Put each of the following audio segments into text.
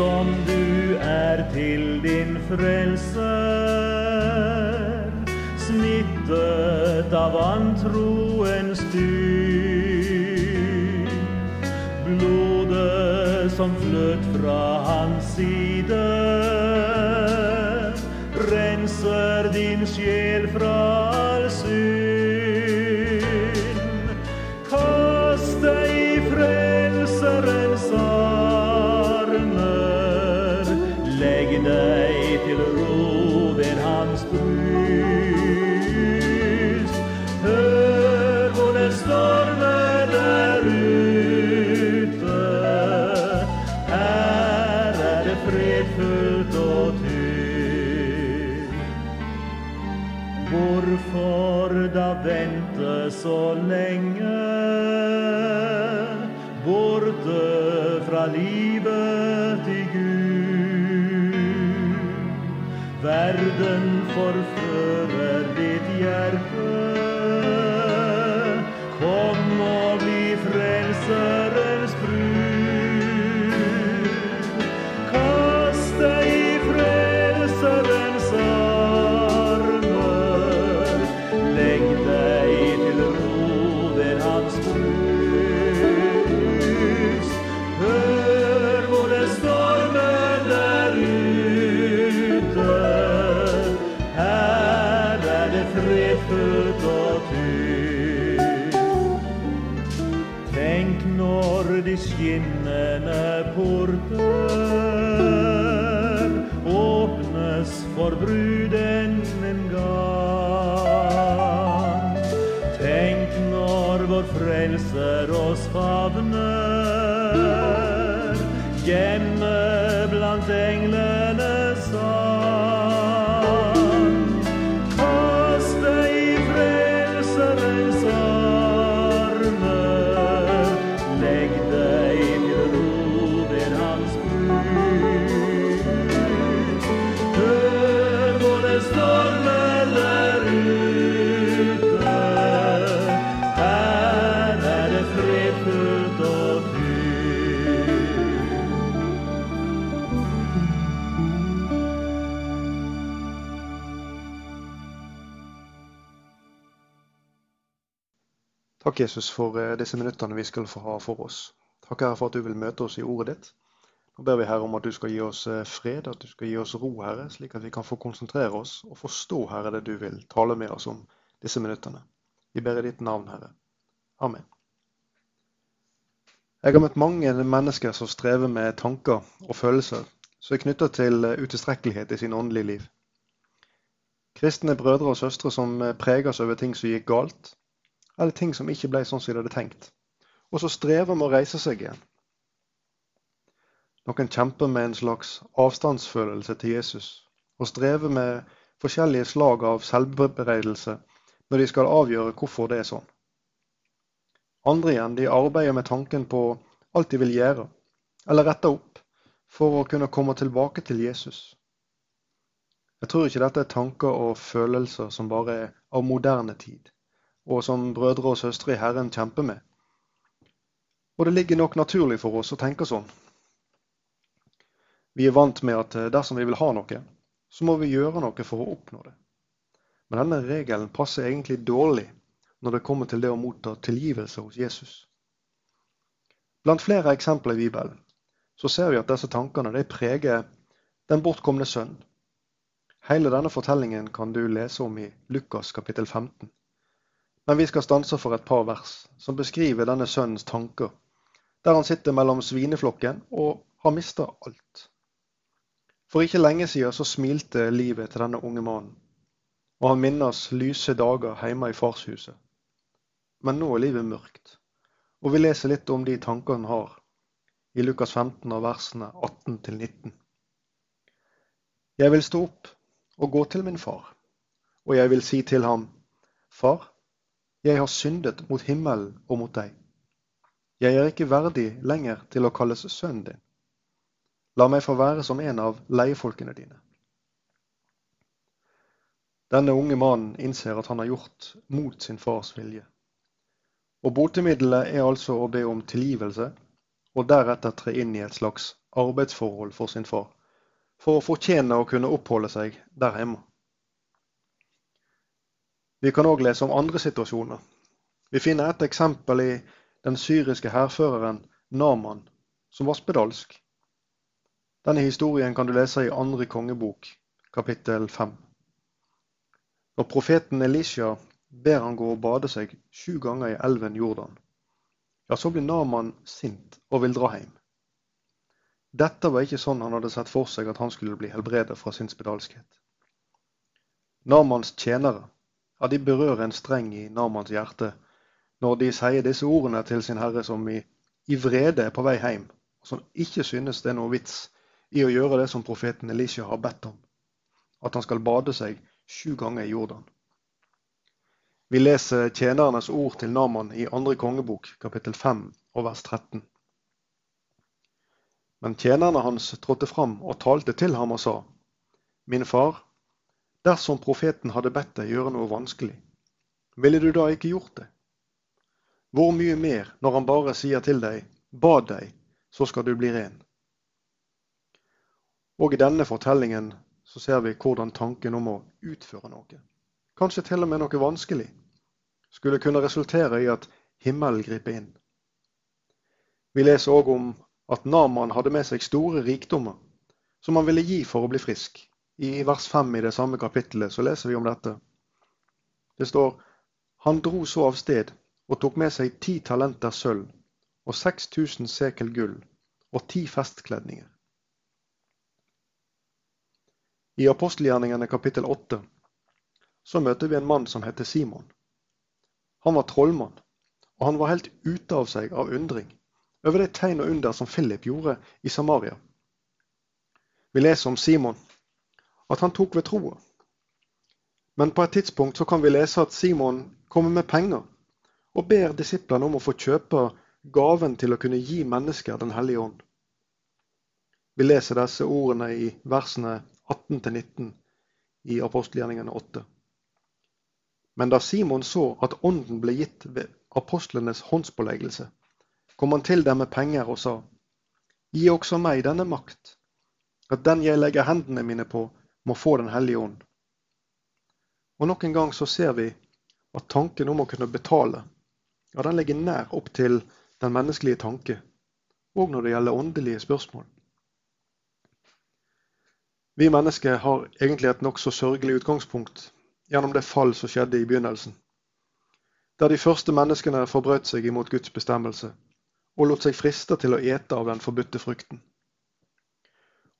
som du er til din frelser, vente så Takk, Jesus, for eh, disse minuttene vi skal få ha for oss. Takk, Herre, for at du vil møte oss i ordet ditt. Nå ber vi, Herre, om at du skal gi oss eh, fred, at du skal gi oss ro, Herre, slik at vi kan få konsentrere oss og forstå, Herre, det du vil tale med oss om disse minuttene. Vi ber i ditt navn, Herre. Amen. Jeg har møtt mange mennesker som strever med tanker og følelser som er knyttet til eh, utilstrekkelighet i sin åndelige liv. Kristne brødre og søstre som preges over ting som gikk galt, eller ting som ikke ble sånn som de hadde tenkt, og så strever med å reise seg igjen. Noen kjemper med en slags avstandsfølelse til Jesus, og strever med forskjellige slag av selvbebreidelse når de skal avgjøre hvorfor det er sånn. Andre igjen de arbeider med tanken på alt de vil gjøre, eller rette opp, for å kunne komme tilbake til Jesus. Jeg tror ikke dette er tanker og følelser som bare er av moderne tid og som brødre og søstre i Herren kjemper med. Og det ligger nok naturlig for oss å tenke sånn. Vi er vant med at eh, dersom vi vil ha noe, så må vi gjøre noe for å oppnå det. Men denne regelen passer egentlig dårlig når det kommer til det å motta tilgivelse hos Jesus. Blant flere eksempler i Bibelen så ser vi at disse tankene de preger den bortkomne sønn. Hele denne fortellingen kan du lese om i Lukas kapittel 15. Men vi skal stanse for et par vers som beskriver denne sønnens tanker, der han sitter mellom svineflokken og har mista alt. For ikke lenge siden så smilte livet til denne unge mannen, og han minnes lyse dager hjemme i farshuset. Men nå er livet mørkt, og vi leser litt om de tankene han har i Lukas 15 av versene 18 til 19. Jeg vil stå opp og gå til min far, og jeg vil si til ham, Far, jeg har syndet mot himmelen og mot deg. Jeg er ikke verdig lenger til å kalles sønnen din. La meg få være som en av leiefolkene dine. Denne unge mannen innser at han har gjort mot sin fars vilje. Og botemiddelet er altså å be om tilgivelse, og deretter tre inn i et slags arbeidsforhold for sin far, for å fortjene å kunne oppholde seg der hjemme. Vi kan òg lese om andre situasjoner. Vi finner et eksempel i den syriske hærføreren Naman, som var spedalsk. Denne historien kan du lese i andre kongebok, kapittel 5. Når profeten Elisha ber han gå og bade seg sju ganger i elven Jordan, ja, så blir Naman sint og vil dra hjem. Dette var ikke sånn han hadde sett for seg at han skulle bli helbredet fra sin spedalskhet. Namans tjenere ja, de berører en streng i Namans hjerte når de sier disse ordene til sin herre som i, i vrede er på vei hjem, og som ikke synes det er noe vits i å gjøre det som profeten Elisha har bedt om, at han skal bade seg sju ganger i Jordan. Vi leser tjenernes ord til Naman i andre kongebok, kapittel 5 og vers 13. Men tjenerne hans trådte fram og talte til ham og sa, Min far, Dersom profeten hadde bedt deg gjøre noe vanskelig, ville du da ikke gjort det? Hvor mye mer når han bare sier til deg, bad deg, så skal du bli ren? Og i denne fortellingen så ser vi hvordan tanken om å utføre noe, kanskje til og med noe vanskelig, skulle kunne resultere i at himmelen griper inn. Vi leser òg om at Naman hadde med seg store rikdommer som han ville gi for å bli frisk. I vers 5 i det samme kapittelet så leser vi om dette. Det står Han dro så av sted og tok med seg ti talenter sølv og 6000 sekel gull og ti festkledninger. I apostelgjerningene kapittel 8 så møter vi en mann som heter Simon. Han var trollmann, og han var helt ute av seg av undring over det tegn og under som Philip gjorde i Samaria. Vi leser om Simon at han tok ved troa. Men på et tidspunkt så kan vi lese at Simon kommer med penger og ber disiplene om å få kjøpe gaven til å kunne gi mennesker Den hellige ånd. Vi leser disse ordene i versene 18-19 i apostelgjerningene 8. Men da Simon så at ånden ble gitt ved apostlenes håndspåleggelse, kom han til dem med penger og sa, Gi også meg denne makt, at den jeg legger hendene mine på, må få Den hellige ånd. Og Nok en gang så ser vi at tanken om å kunne betale, ja, den ligger nær opp til den menneskelige tanke, òg når det gjelder åndelige spørsmål. Vi mennesker har egentlig et nokså sørgelig utgangspunkt gjennom det fall som skjedde i begynnelsen. Der de første menneskene forbrøt seg imot Guds bestemmelse og lot seg friste til å ete av den forbudte frukten.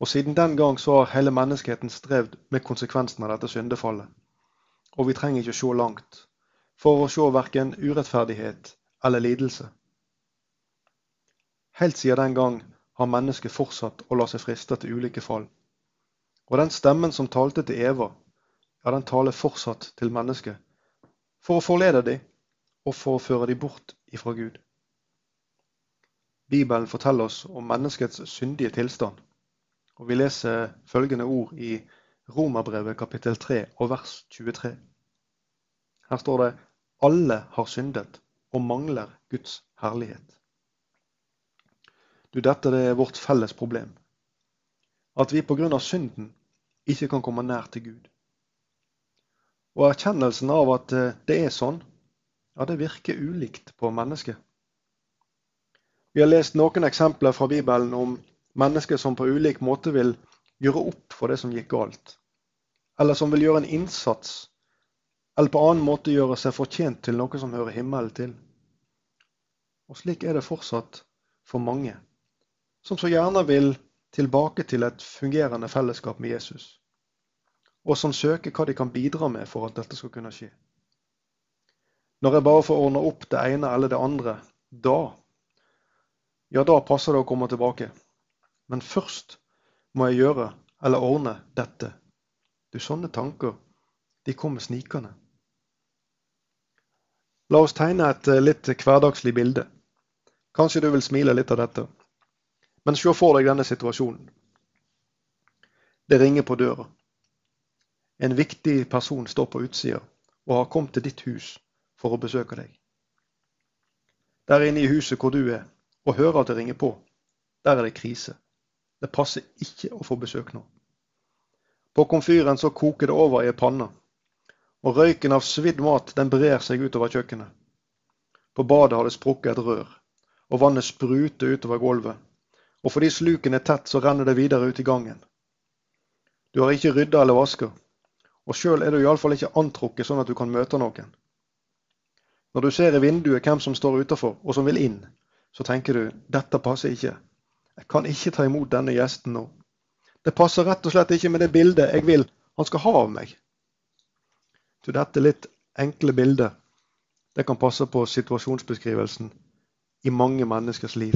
Og siden den gang så har hele menneskeheten strevd med konsekvensen av dette syndefallet. Og vi trenger ikke se langt for å se verken urettferdighet eller lidelse. Helt siden den gang har mennesket fortsatt å la seg friste til ulike fall. Og den stemmen som talte til Eva, ja, den taler fortsatt til mennesket. For å forlede dem, og for å føre dem bort ifra Gud. Bibelen forteller oss om menneskets syndige tilstand. Og Vi leser følgende ord i Romerbrevet kapittel 3 og vers 23. Her står det alle har syndet og mangler Guds herlighet. Du, Dette det er vårt felles problem. At vi pga. synden ikke kan komme nær til Gud. Og erkjennelsen av at eh, det er sånn, ja, det virker ulikt på mennesket. Vi har lest noen eksempler fra Bibelen om Mennesker som på ulik måte vil gjøre opp for det som gikk galt. Eller som vil gjøre en innsats, eller på annen måte gjøre seg fortjent til noe som hører himmelen til. Og slik er det fortsatt for mange, som så gjerne vil tilbake til et fungerende fellesskap med Jesus. Og som søker hva de kan bidra med for at dette skal kunne skje. Når jeg bare får ordne opp det ene eller det andre, da ja, da passer det å komme tilbake. Men først må jeg gjøre eller ordne dette. Du, sånne tanker, de kommer snikende. La oss tegne et eh, litt hverdagslig bilde. Kanskje du vil smile litt av dette. Men se for deg denne situasjonen. Det ringer på døra. En viktig person står på utsida og har kommet til ditt hus for å besøke deg. Der inne i huset hvor du er, og hører at det ringer på, der er det krise. Det passer ikke å få besøk nå. På komfyren så koker det over i ei panne, og røyken av svidd mat den brer seg utover kjøkkenet. På badet har det sprukket et rør, og vannet spruter utover gulvet. Og fordi sluken er tett, så renner det videre ut i gangen. Du har ikke rydda eller vaska, og sjøl er du iallfall ikke antrukket sånn at du kan møte noen. Når du ser i vinduet hvem som står utafor, og som vil inn, så tenker du dette passer ikke. Jeg kan ikke ta imot denne gjesten nå. Det passer rett og slett ikke med det bildet jeg vil han skal ha av meg. Så dette litt enkle bildet det kan passe på situasjonsbeskrivelsen i mange menneskers liv.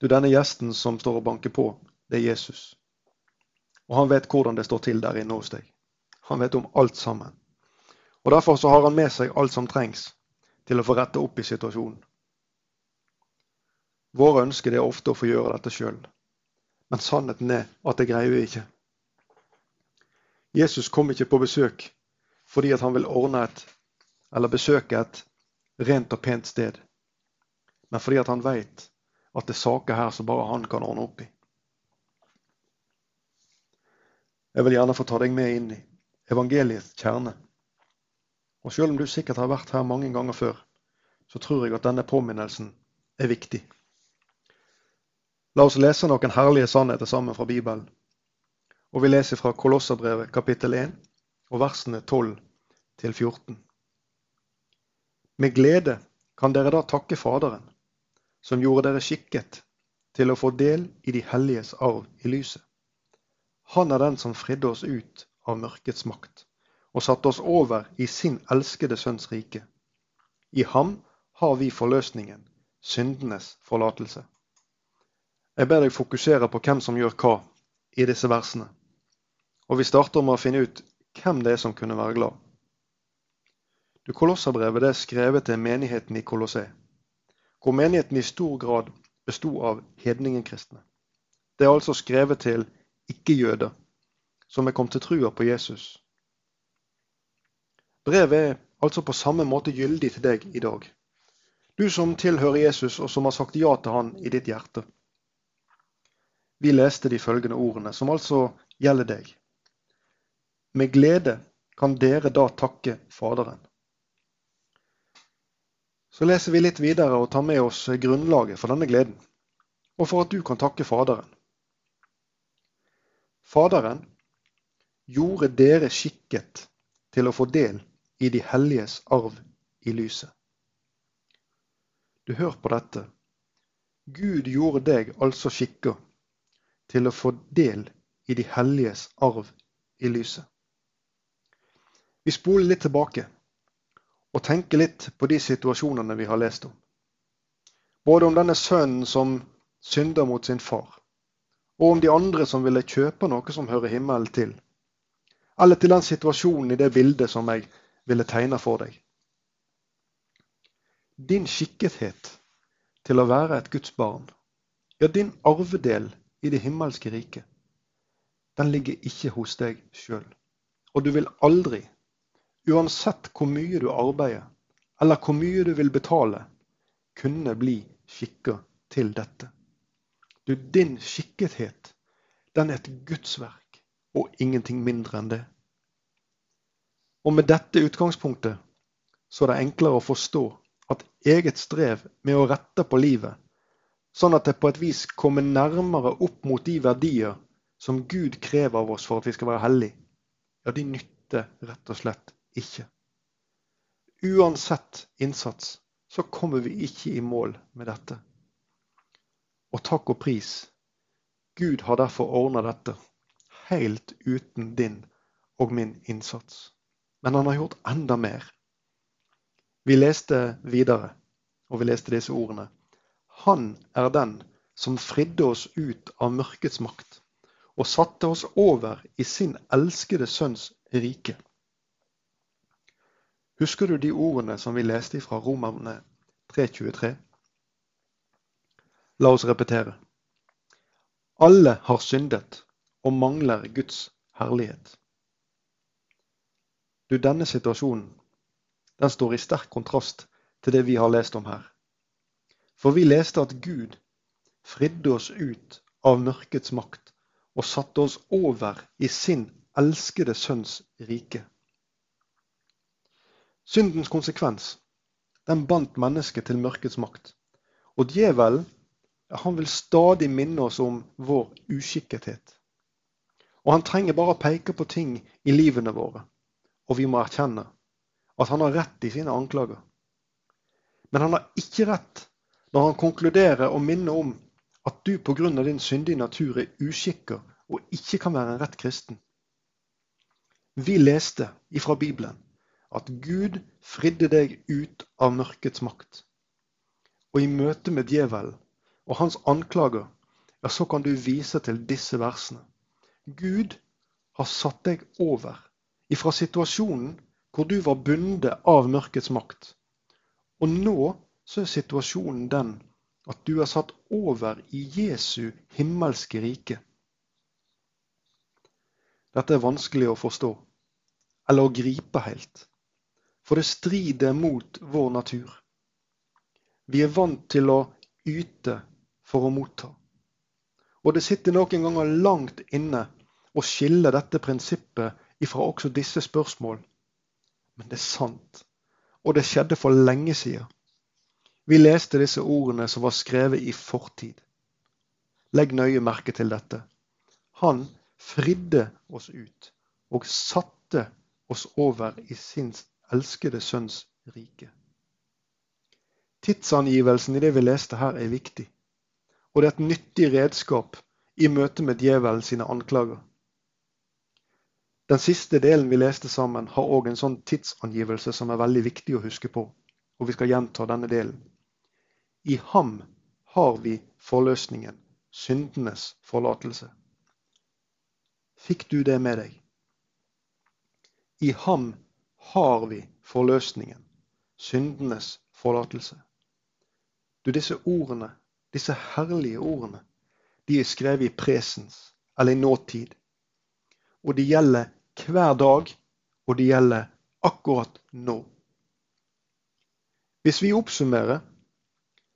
Du, Denne gjesten som står og banker på, det er Jesus. Og han vet hvordan det står til der inne hos deg. Han vet om alt sammen. Og Derfor så har han med seg alt som trengs til å få rette opp i situasjonen. Våre ønsker er ofte å få gjøre dette sjøl. Men sannheten er at det greier vi ikke. Jesus kom ikke på besøk fordi han vil ordne et eller besøke et rent og pent sted, men fordi han veit at det er saker her som bare han kan ordne opp i. Jeg vil gjerne få ta deg med inn i evangeliets kjerne. Og selv om du sikkert har vært her mange ganger før, så tror jeg at denne påminnelsen er viktig. La oss lese noen herlige sannheter sammen fra Bibelen. Og vi leser fra Kolosserbrevet kapittel 1 og versene 12 til 14. Med glede kan dere da takke Faderen, som gjorde dere skikket til å få del i de helliges arv i lyset. Han er den som fridde oss ut av mørkets makt og satte oss over i sin elskede sønns rike. I ham har vi forløsningen, syndenes forlatelse. Jeg ber deg fokusere på hvem som gjør hva i disse versene. Og vi starter med å finne ut hvem det er som kunne være glad. Du, Kolosserbrevet er skrevet til menigheten i Kolossé, hvor menigheten i stor grad besto av hedningenkristne. Det er altså skrevet til ikke-jøder som er kommet til trua på Jesus. Brevet er altså på samme måte gyldig til deg i dag. Du som tilhører Jesus, og som har sagt ja til han i ditt hjerte. Vi leste de følgende ordene, som altså gjelder deg. Med glede kan dere da takke Faderen. Så leser vi litt videre og tar med oss grunnlaget for denne gleden, og for at du kan takke Faderen. Faderen gjorde dere skikket til å få del i de helliges arv i lyset. Du hør på dette. Gud gjorde deg altså skikka til å få del i de helliges arv i lyset. Vi spoler litt tilbake og tenker litt på de situasjonene vi har lest om. Både om denne sønnen som synder mot sin far, og om de andre som ville kjøpe noe som hører himmelen til. Eller til den situasjonen i det bildet som jeg ville tegne for deg. Din skikkethet til å være et Guds barn, ja, din arvedel i det himmelske riket, den ligger ikke hos deg sjøl. Og du vil aldri, uansett hvor mye du arbeider, eller hvor mye du vil betale, kunne bli skikka til dette. Du, din skikkethet, den er et gudsverk, og ingenting mindre enn det. Og med dette utgangspunktet så er det enklere å forstå at eget strev med å rette på livet sånn at det på et vis kommer nærmere opp mot de verdier som Gud krever av oss for at vi skal være hellige, ja, de nytter rett og slett ikke. Uansett innsats så kommer vi ikke i mål med dette. Og takk og pris, Gud har derfor ordna dette helt uten din og min innsats. Men han har gjort enda mer. Vi leste videre, og vi leste disse ordene. Han er den som fridde oss ut av mørkets makt og satte oss over i sin elskede sønns rike. Husker du de ordene som vi leste fra Romerne 3.23? La oss repetere. Alle har syndet og mangler Guds herlighet. Du, Denne situasjonen den står i sterk kontrast til det vi har lest om her. For vi leste at Gud fridde oss ut av mørkets makt og satte oss over i sin elskede sønns rike. Syndens konsekvens den bandt mennesket til mørkets makt. Og djevelen han vil stadig minne oss om vår uskikkethet. Og han trenger bare å peke på ting i livene våre, og vi må erkjenne at han har rett i sine anklager. Men han har ikke rett når han konkluderer og minner om at du pga. din syndige natur er uskikker og ikke kan være en rett kristen. Vi leste ifra Bibelen at Gud fridde deg ut av mørkets makt. Og i møte med djevelen og hans anklager, ja, så kan du vise til disse versene. Gud har satt deg over ifra situasjonen hvor du var bundet av mørkets makt. Og nå så er situasjonen den at du er satt over i Jesu himmelske rike. Dette er vanskelig å forstå, eller å gripe helt, for det strider mot vår natur. Vi er vant til å yte for å motta. Og det sitter noen ganger langt inne å skille dette prinsippet ifra også disse spørsmål. Men det er sant, og det skjedde for lenge siden. Vi leste disse ordene som var skrevet i fortid. Legg nøye merke til dette. Han fridde oss ut og satte oss over i sin elskede sønns rike. Tidsangivelsen i det vi leste her, er viktig. Og det er et nyttig redskap i møte med djevelen sine anklager. Den siste delen vi leste sammen, har òg en sånn tidsangivelse som er veldig viktig å huske på. Og vi skal gjenta denne delen. I ham har vi forløsningen, syndenes forlatelse. Fikk du det med deg? I ham har vi forløsningen, syndenes forlatelse. Du, disse ordene, disse herlige ordene, de er skrevet i presens, eller i nåtid. Og de gjelder hver dag, og de gjelder akkurat nå. Hvis vi oppsummerer,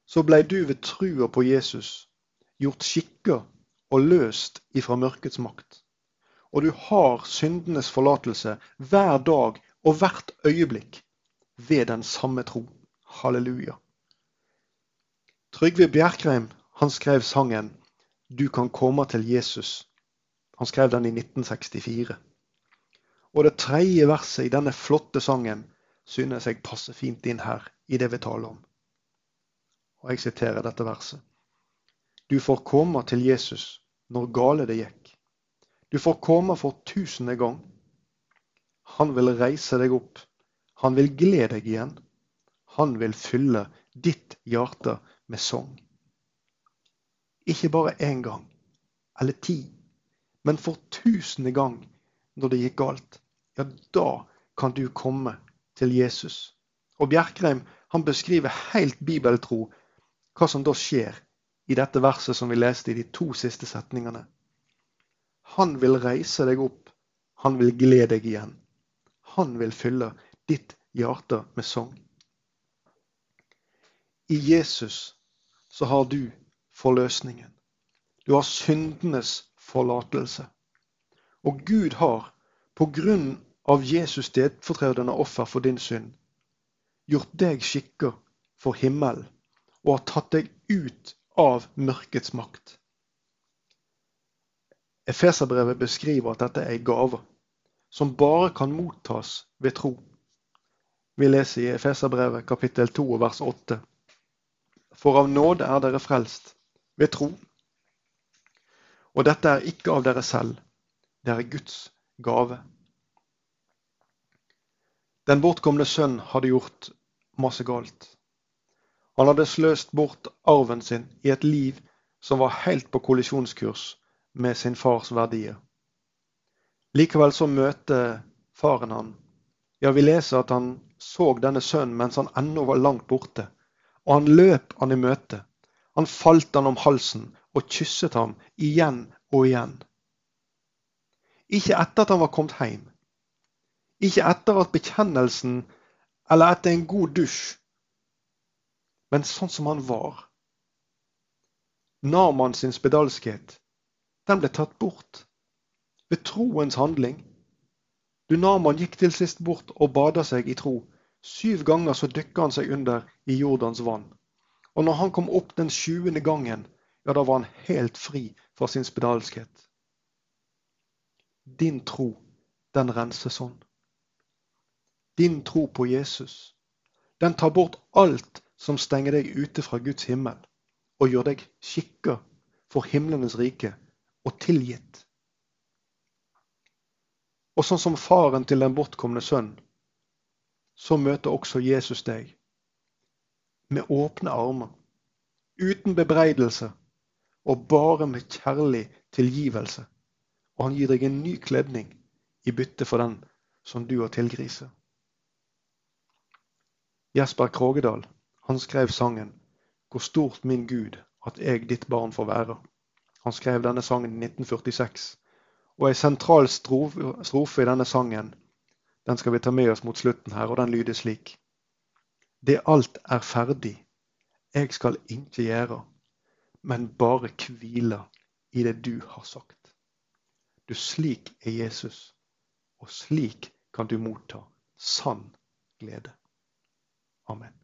så blei du ved trua på Jesus gjort skikka og løst ifra mørkets makt. Og du har syndenes forlatelse hver dag og hvert øyeblikk ved den samme tro. Halleluja. Trygve Bjerkreim han skrev sangen 'Du kan komme til Jesus'. Han skrev den i 1964. Og det tredje verset i denne flotte sangen synes jeg passer fint inn her i det vi taler om. Og jeg siterer dette verset. Du får komme til Jesus når gale det gikk. Du får komme for tusende gang. Han vil reise deg opp. Han vil glede deg igjen. Han vil fylle ditt hjerte med sang. Ikke bare én gang eller ti, men for tusende gang når det gikk galt. Ja, da kan du komme til Jesus. Og Bjerkreim han beskriver helt bibeltro hva som da skjer i dette verset som vi leste i de to siste setningene. Han vil reise deg opp, han vil glede deg igjen. Han vil fylle ditt hjerte med sang. I Jesus så har du forløsningen. Du har syndenes forlatelse. Og Gud har, på grunn av Jesus stedfortredende offer for din synd, gjort deg skikker for himmelen og har tatt deg ut av mørkets makt. Efeserbrevet beskriver at dette er en gave som bare kan mottas ved tro. Vi leser i Efeserbrevet kapittel 2 vers 8. For av nåde er dere frelst ved tro. Og dette er ikke av dere selv, det er Guds gave. Den bortkomne sønn hadde gjort masse galt. Han hadde sløst bort arven sin i et liv som var helt på kollisjonskurs med sin fars verdier. Likevel så møter faren han. Ja, vi leser at han så denne sønnen mens han ennå var langt borte. Og han løp han i møte. Han falt han om halsen og kysset ham igjen og igjen. Ikke etter at han var kommet hjem. Ikke etter at bekjennelsen eller etter en god dusj men sånn som han var. Naman sin spedalskhet, den ble tatt bort ved troens handling. Du Naman gikk til sist bort og bada seg i tro. Syv ganger så dykka han seg under i Jordans vann. Og når han kom opp den sjuende gangen, ja, da var han helt fri fra sin spedalskhet. Din tro, den renser sånn. Din tro på Jesus, den tar bort alt som stenger deg ute fra Guds himmel, og gjør deg skikka for himlenes rike og tilgitt. Og sånn som faren til den bortkomne sønn, så møter også Jesus deg med åpne armer, uten bebreidelse og bare med kjærlig tilgivelse. Og han gir deg en ny kledning i bytte for den som du har tilgriset. Jesper Krogedal han skrev sangen 'Hvor stort min Gud at jeg ditt barn får være'. Han skrev denne sangen i 1946. Og ei sentral strofe i denne sangen den skal vi ta med oss mot slutten her, og den lyder slik. Det alt er ferdig, jeg skal ikke gjøre, men bare hvile i det du har sagt. Du slik er Jesus, og slik kan du motta sann glede. Amen.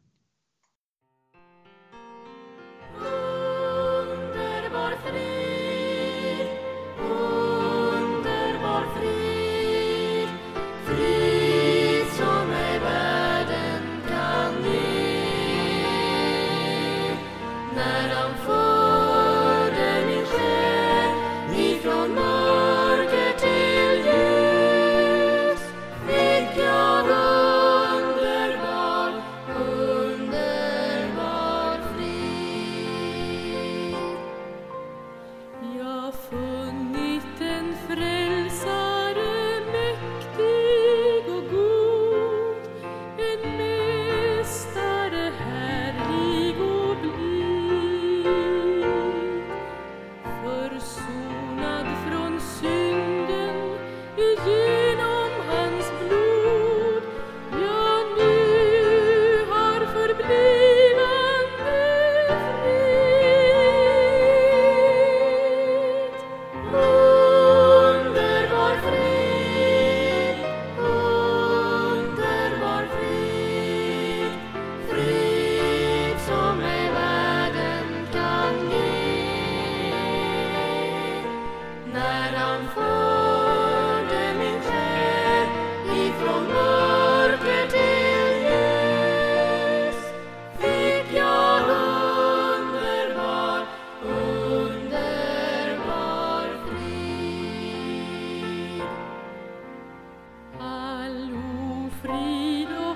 Ofrid